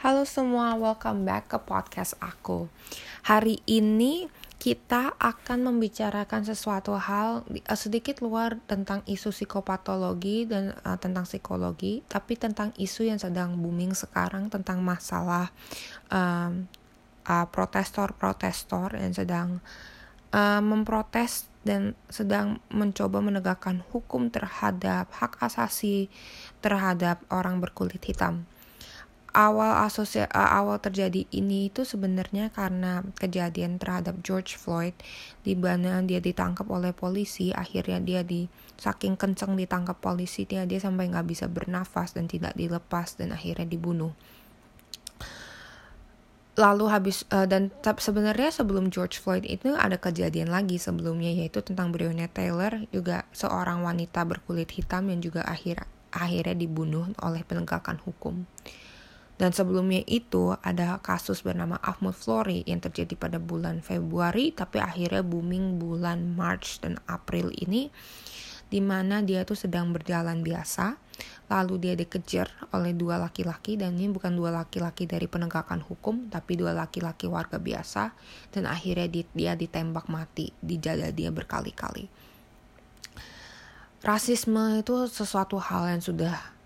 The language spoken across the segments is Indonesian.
Halo semua, welcome back ke podcast aku. Hari ini kita akan membicarakan sesuatu hal uh, sedikit luar tentang isu psikopatologi dan uh, tentang psikologi, tapi tentang isu yang sedang booming sekarang tentang masalah um, uh, yang sedang uh, memprotes dan sedang mencoba menegakkan hukum terhadap hak asasi terhadap orang berkulit hitam. Awal asosia awal terjadi ini itu sebenarnya karena kejadian terhadap George Floyd di mana dia ditangkap oleh polisi akhirnya dia di saking kenceng ditangkap polisi dia dia sampai nggak bisa bernafas dan tidak dilepas dan akhirnya dibunuh lalu habis uh, dan sebenarnya sebelum George Floyd itu ada kejadian lagi sebelumnya yaitu tentang Breonna Taylor juga seorang wanita berkulit hitam yang juga akhir akhirnya dibunuh oleh penegakan hukum. Dan sebelumnya itu ada kasus bernama Ahmad Flory yang terjadi pada bulan Februari tapi akhirnya booming bulan March dan April ini di mana dia tuh sedang berjalan biasa, lalu dia dikejar oleh dua laki-laki dan ini bukan dua laki-laki dari penegakan hukum, tapi dua laki-laki warga biasa dan akhirnya dia ditembak mati di dada dia berkali-kali. Rasisme itu sesuatu hal yang sudah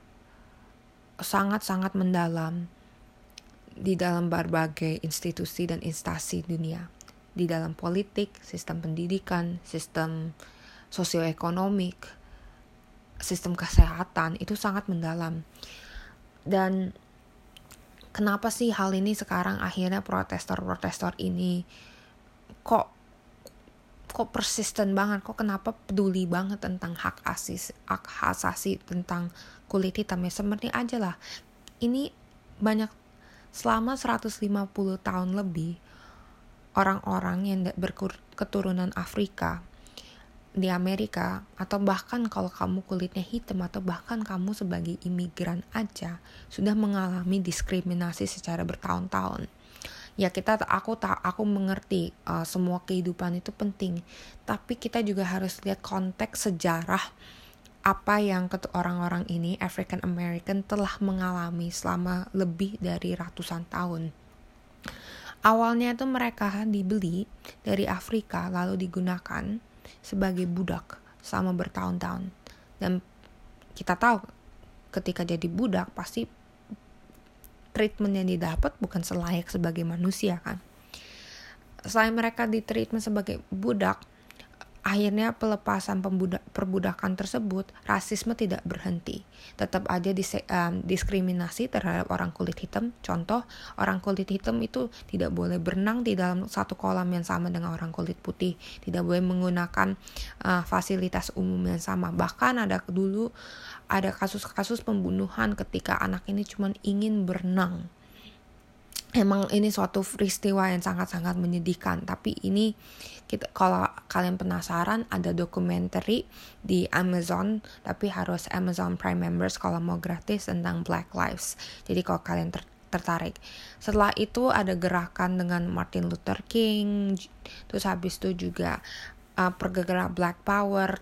sangat-sangat mendalam di dalam berbagai institusi dan instansi dunia, di dalam politik, sistem pendidikan, sistem sosioekonomik, sistem kesehatan itu sangat mendalam. Dan kenapa sih hal ini sekarang akhirnya protestor-protestor ini kok kok persisten banget, kok kenapa peduli banget tentang hak asis, hak asasi tentang kulit hitam ya seperti aja lah. Ini banyak selama 150 tahun lebih orang-orang yang berketurunan Afrika di Amerika atau bahkan kalau kamu kulitnya hitam atau bahkan kamu sebagai imigran aja sudah mengalami diskriminasi secara bertahun-tahun. Ya kita aku tak aku mengerti uh, semua kehidupan itu penting, tapi kita juga harus lihat konteks sejarah apa yang orang-orang ini African American telah mengalami selama lebih dari ratusan tahun. Awalnya itu mereka dibeli dari Afrika lalu digunakan sebagai budak selama bertahun-tahun. Dan kita tahu ketika jadi budak pasti treatment yang didapat bukan selayak sebagai manusia kan. Selain mereka di treatment sebagai budak, Akhirnya pelepasan perbudakan tersebut, rasisme tidak berhenti. Tetap aja dis, um, diskriminasi terhadap orang kulit hitam. Contoh, orang kulit hitam itu tidak boleh berenang di dalam satu kolam yang sama dengan orang kulit putih. Tidak boleh menggunakan uh, fasilitas umum yang sama. Bahkan ada dulu ada kasus-kasus pembunuhan ketika anak ini cuma ingin berenang emang ini suatu peristiwa yang sangat-sangat menyedihkan. Tapi ini kita kalau kalian penasaran ada dokumenter di Amazon. Tapi harus Amazon Prime members kalau mau gratis tentang Black Lives. Jadi kalau kalian ter tertarik. Setelah itu ada gerakan dengan Martin Luther King. Terus habis itu juga uh, pergerakan Black Power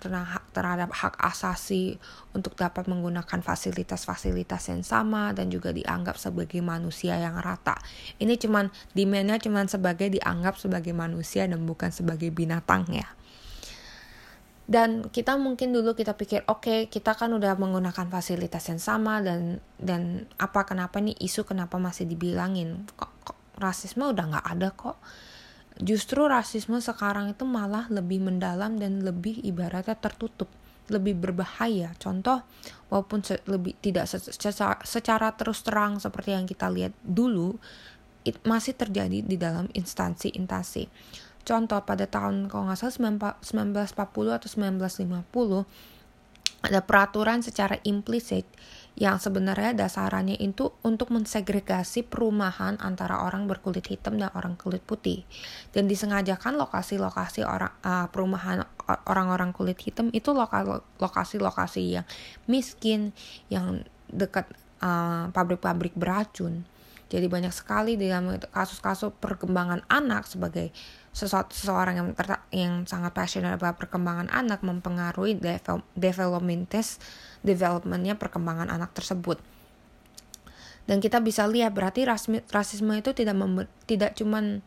terhadap hak asasi untuk dapat menggunakan fasilitas-fasilitas yang sama dan juga dianggap sebagai manusia yang rata. Ini cuman demandnya cuman sebagai dianggap sebagai manusia dan bukan sebagai binatang ya. Dan kita mungkin dulu kita pikir oke okay, kita kan udah menggunakan fasilitas yang sama dan dan apa kenapa nih isu kenapa masih dibilangin kok, kok rasisme udah nggak ada kok Justru rasisme sekarang itu malah lebih mendalam dan lebih ibaratnya tertutup, lebih berbahaya. Contoh, walaupun se lebih tidak se secara, secara terus terang seperti yang kita lihat dulu, it masih terjadi di dalam instansi-instansi. Contoh pada tahun kalau nggak salah 1940 atau 1950 ada peraturan secara implisit yang sebenarnya dasarannya itu untuk mensegregasi perumahan antara orang berkulit hitam dan orang kulit putih. Dan disengajakan lokasi-lokasi orang uh, perumahan orang-orang kulit hitam itu lokasi-lokasi yang miskin yang dekat uh, pabrik-pabrik beracun jadi banyak sekali dalam kasus-kasus perkembangan anak sebagai sesuatu seseorang yang yang sangat passionate about perkembangan anak mempengaruhi development test developmentnya perkembangan anak tersebut. dan kita bisa lihat berarti rasisme itu tidak tidak cuman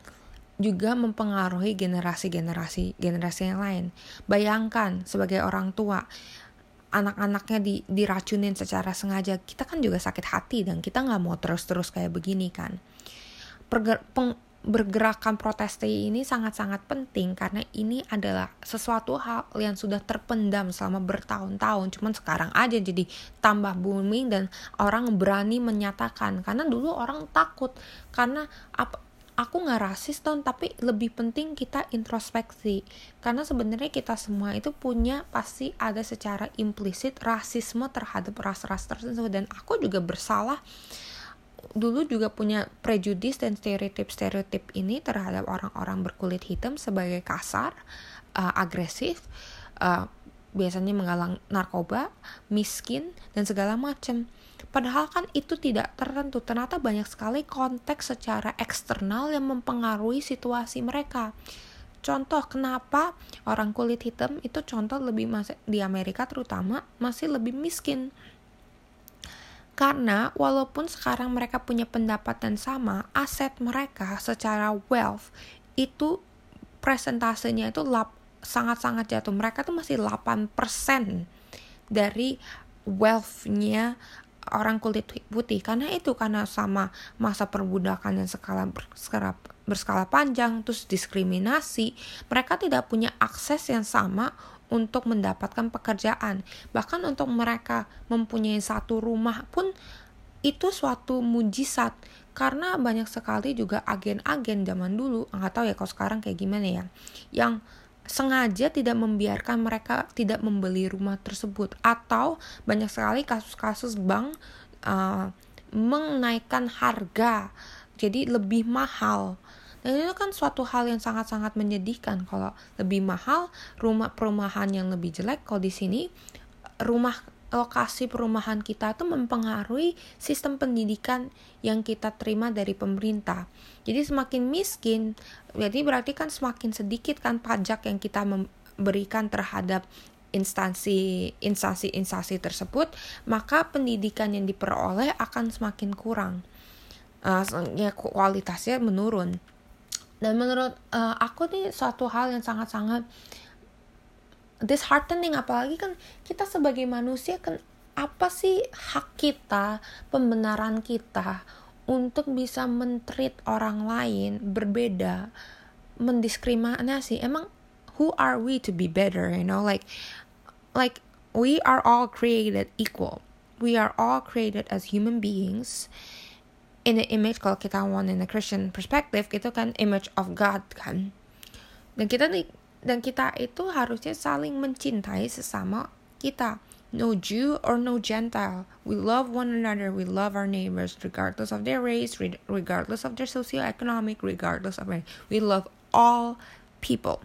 juga mempengaruhi generasi-generasi generasi yang lain. Bayangkan sebagai orang tua anak-anaknya di, diracunin secara sengaja, kita kan juga sakit hati dan kita nggak mau terus-terus kayak begini kan. Perger, peng, bergerakan proteste ini sangat-sangat penting karena ini adalah sesuatu hal yang sudah terpendam selama bertahun-tahun cuman sekarang aja jadi tambah booming dan orang berani menyatakan karena dulu orang takut karena apa aku nggak rasis ton tapi lebih penting kita introspeksi. Karena sebenarnya kita semua itu punya pasti ada secara implisit rasisme terhadap ras-ras tertentu dan aku juga bersalah dulu juga punya prejudis dan stereotip-stereotip ini terhadap orang-orang berkulit hitam sebagai kasar, uh, agresif, uh, biasanya menggalang narkoba, miskin dan segala macam Padahal kan itu tidak tertentu. Ternyata banyak sekali konteks secara eksternal yang mempengaruhi situasi mereka. Contoh kenapa orang kulit hitam itu contoh lebih masih di Amerika terutama masih lebih miskin. Karena walaupun sekarang mereka punya pendapatan sama, aset mereka secara wealth itu presentasenya itu sangat-sangat jatuh. Mereka tuh masih 8% dari wealth-nya orang kulit putih. Karena itu karena sama masa perbudakan yang skala berskala, berskala panjang terus diskriminasi mereka tidak punya akses yang sama untuk mendapatkan pekerjaan. Bahkan untuk mereka mempunyai satu rumah pun itu suatu mujizat. Karena banyak sekali juga agen-agen zaman dulu nggak tahu ya kalau sekarang kayak gimana ya yang sengaja tidak membiarkan mereka tidak membeli rumah tersebut. Atau banyak sekali kasus-kasus bank uh, menaikkan harga jadi lebih mahal. Dan itu kan suatu hal yang sangat-sangat menyedihkan. Kalau lebih mahal rumah perumahan yang lebih jelek kalau di sini rumah lokasi perumahan kita itu mempengaruhi sistem pendidikan yang kita terima dari pemerintah. Jadi semakin miskin, jadi berarti kan semakin sedikit kan pajak yang kita memberikan terhadap instansi instansi instansi tersebut, maka pendidikan yang diperoleh akan semakin kurang. Uh, ya kualitasnya menurun. Dan menurut uh, aku nih suatu hal yang sangat-sangat disheartening apalagi kan kita sebagai manusia kan apa sih hak kita, pembenaran kita untuk bisa mentreat orang lain berbeda, mendiskriminasi. Emang who are we to be better, you know? Like like we are all created equal. We are all created as human beings in the image kalau kita want in a Christian perspective itu kan image of God kan. Dan kita nih dan kita itu harusnya saling mencintai sesama kita. No Jew or no Gentile. We love one another. We love our neighbors, regardless of their race, regardless of their socioeconomic, regardless of we love all people.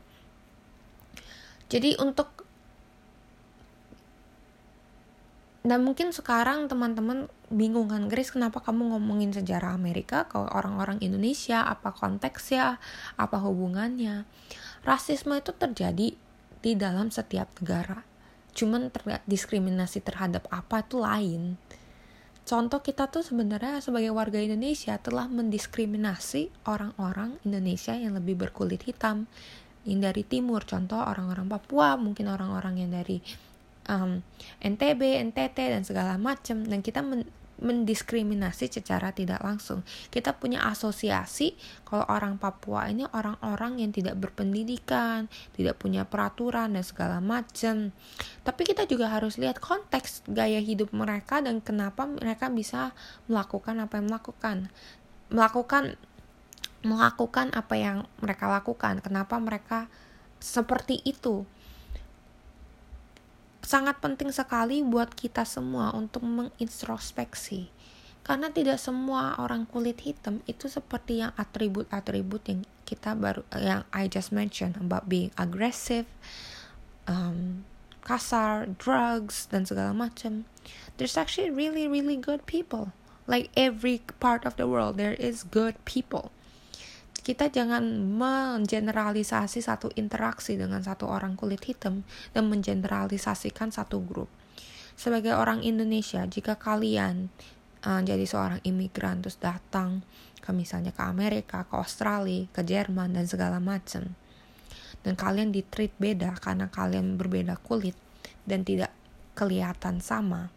Jadi untuk dan mungkin sekarang teman-teman bingung kan Grace kenapa kamu ngomongin sejarah Amerika kalau orang-orang Indonesia apa konteksnya apa hubungannya rasisme itu terjadi di dalam setiap negara. Cuman ter diskriminasi terhadap apa itu lain. Contoh kita tuh sebenarnya sebagai warga Indonesia telah mendiskriminasi orang-orang Indonesia yang lebih berkulit hitam yang dari timur. Contoh orang-orang Papua, mungkin orang-orang yang dari um, NTB, NTT dan segala macam. Dan kita mendiskriminasi secara tidak langsung. Kita punya asosiasi kalau orang Papua ini orang-orang yang tidak berpendidikan, tidak punya peraturan dan segala macam. Tapi kita juga harus lihat konteks gaya hidup mereka dan kenapa mereka bisa melakukan apa yang melakukan. Melakukan melakukan apa yang mereka lakukan. Kenapa mereka seperti itu? Sangat penting sekali buat kita semua untuk mengintrospeksi. Karena tidak semua orang kulit hitam itu seperti yang atribut-atribut yang kita baru yang I just mentioned about being aggressive, um, kasar, drugs dan segala macam. There's actually really really good people. Like every part of the world there is good people kita jangan mengeneralisasi satu interaksi dengan satu orang kulit hitam dan mengeneralisasikan satu grup. Sebagai orang Indonesia, jika kalian uh, jadi seorang imigran terus datang ke misalnya ke Amerika, ke Australia, ke Jerman dan segala macam. Dan kalian di treat beda karena kalian berbeda kulit dan tidak kelihatan sama.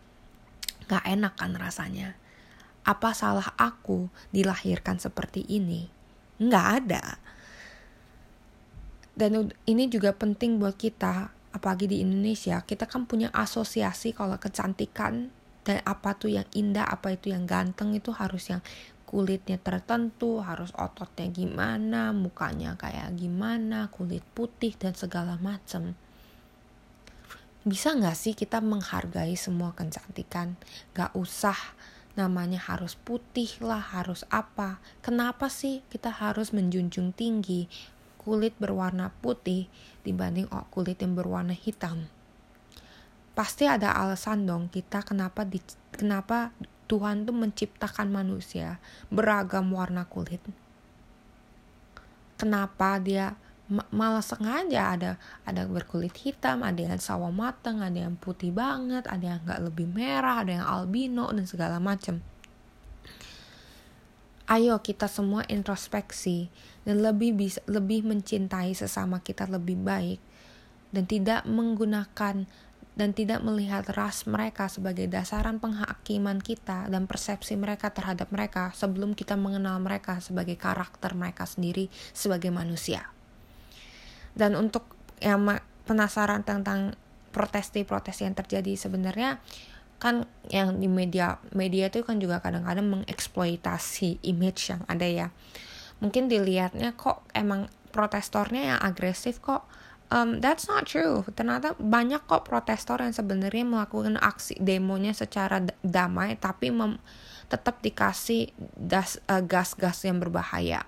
Gak enak kan rasanya. Apa salah aku dilahirkan seperti ini? Nggak ada. Dan ini juga penting buat kita, apalagi di Indonesia, kita kan punya asosiasi kalau kecantikan dan apa tuh yang indah, apa itu yang ganteng itu harus yang kulitnya tertentu, harus ototnya gimana, mukanya kayak gimana, kulit putih dan segala macam. Bisa nggak sih kita menghargai semua kecantikan? Gak usah namanya harus putih lah, harus apa. Kenapa sih kita harus menjunjung tinggi kulit berwarna putih dibanding kulit yang berwarna hitam? Pasti ada alasan dong kita kenapa di, kenapa Tuhan tuh menciptakan manusia beragam warna kulit. Kenapa dia malah sengaja ada ada berkulit hitam, ada yang sawo mateng, ada yang putih banget, ada yang nggak lebih merah, ada yang albino dan segala macam. Ayo kita semua introspeksi dan lebih bisa lebih mencintai sesama kita lebih baik dan tidak menggunakan dan tidak melihat ras mereka sebagai dasaran penghakiman kita dan persepsi mereka terhadap mereka sebelum kita mengenal mereka sebagai karakter mereka sendiri sebagai manusia. Dan untuk yang penasaran tentang protes-protes yang terjadi sebenarnya kan yang di media media itu kan juga kadang-kadang mengeksploitasi image yang ada ya. Mungkin dilihatnya kok emang protestornya yang agresif kok um, that's not true. Ternyata banyak kok protestor yang sebenarnya melakukan aksi demonya secara damai, tapi tetap dikasih gas uh, gas-gas yang berbahaya.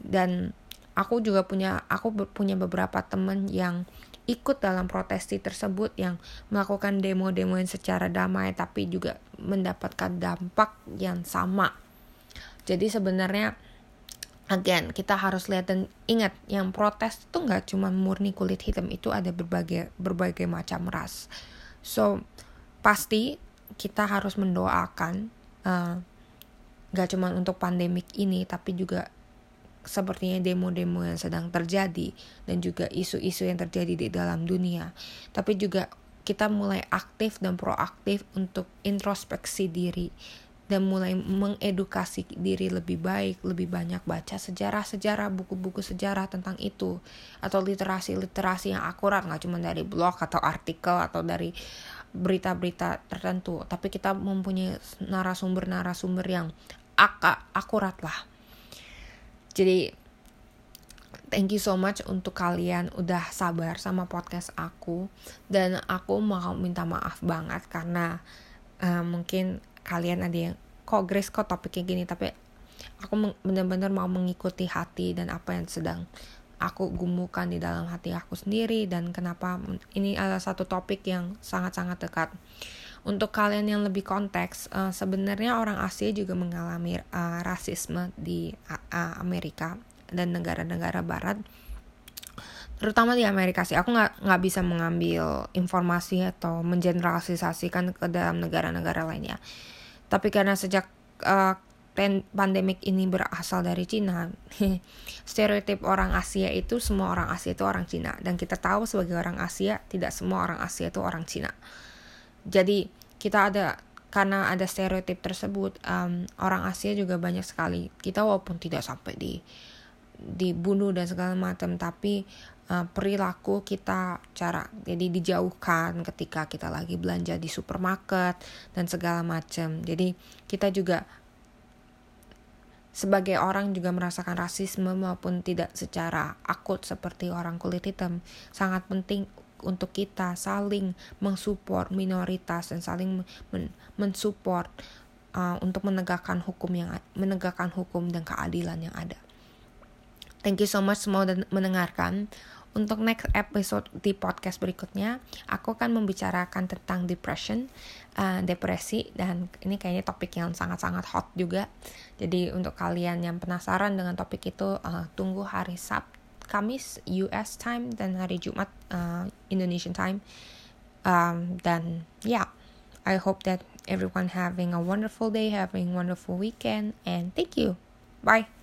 Dan aku juga punya aku punya beberapa temen yang ikut dalam protesti tersebut yang melakukan demo-demo yang secara damai tapi juga mendapatkan dampak yang sama. Jadi sebenarnya again kita harus lihat dan ingat yang protes itu nggak cuma murni kulit hitam itu ada berbagai berbagai macam ras so pasti kita harus mendoakan uh, nggak cuma untuk pandemik ini tapi juga sepertinya demo-demo yang sedang terjadi dan juga isu-isu yang terjadi di dalam dunia tapi juga kita mulai aktif dan proaktif untuk introspeksi diri dan mulai mengedukasi diri lebih baik, lebih banyak baca sejarah-sejarah, buku-buku sejarah tentang itu, atau literasi-literasi yang akurat, nggak cuma dari blog atau artikel atau dari berita-berita tertentu, tapi kita mempunyai narasumber-narasumber yang ak akurat lah. Jadi thank you so much untuk kalian udah sabar sama podcast aku dan aku mau minta maaf banget karena uh, mungkin kalian ada yang kok Grace kok topiknya gini tapi aku benar-benar mau mengikuti hati dan apa yang sedang aku gumukan di dalam hati aku sendiri dan kenapa ini adalah satu topik yang sangat-sangat dekat. Untuk kalian yang lebih konteks, uh, sebenarnya orang Asia juga mengalami uh, rasisme di uh, Amerika dan negara-negara Barat. Terutama di Amerika sih. Aku nggak nggak bisa mengambil informasi atau mengeneralisasikan ke dalam negara-negara lainnya. Tapi karena sejak uh, pandemik ini berasal dari Cina, stereotip orang Asia itu semua orang Asia itu orang Cina. Dan kita tahu sebagai orang Asia tidak semua orang Asia itu orang Cina. Jadi kita ada karena ada stereotip tersebut um, orang Asia juga banyak sekali. Kita walaupun tidak sampai di dibunuh dan segala macam tapi uh, perilaku kita cara jadi dijauhkan ketika kita lagi belanja di supermarket dan segala macam jadi kita juga sebagai orang juga merasakan rasisme maupun tidak secara akut seperti orang kulit hitam sangat penting untuk kita saling mensupport minoritas dan saling men mensupport uh, untuk menegakkan hukum yang menegakkan hukum dan keadilan yang ada. Thank you so much semua dan mendengarkan. Untuk next episode di podcast berikutnya, aku akan membicarakan tentang depression, uh, depresi, dan ini kayaknya topik yang sangat-sangat hot juga. Jadi untuk kalian yang penasaran dengan topik itu, uh, tunggu hari Sabtu, Kamis US time dan hari Jumat uh, Indonesian time. Um, ya, yeah, I hope that everyone having a wonderful day, having wonderful weekend, and thank you. Bye.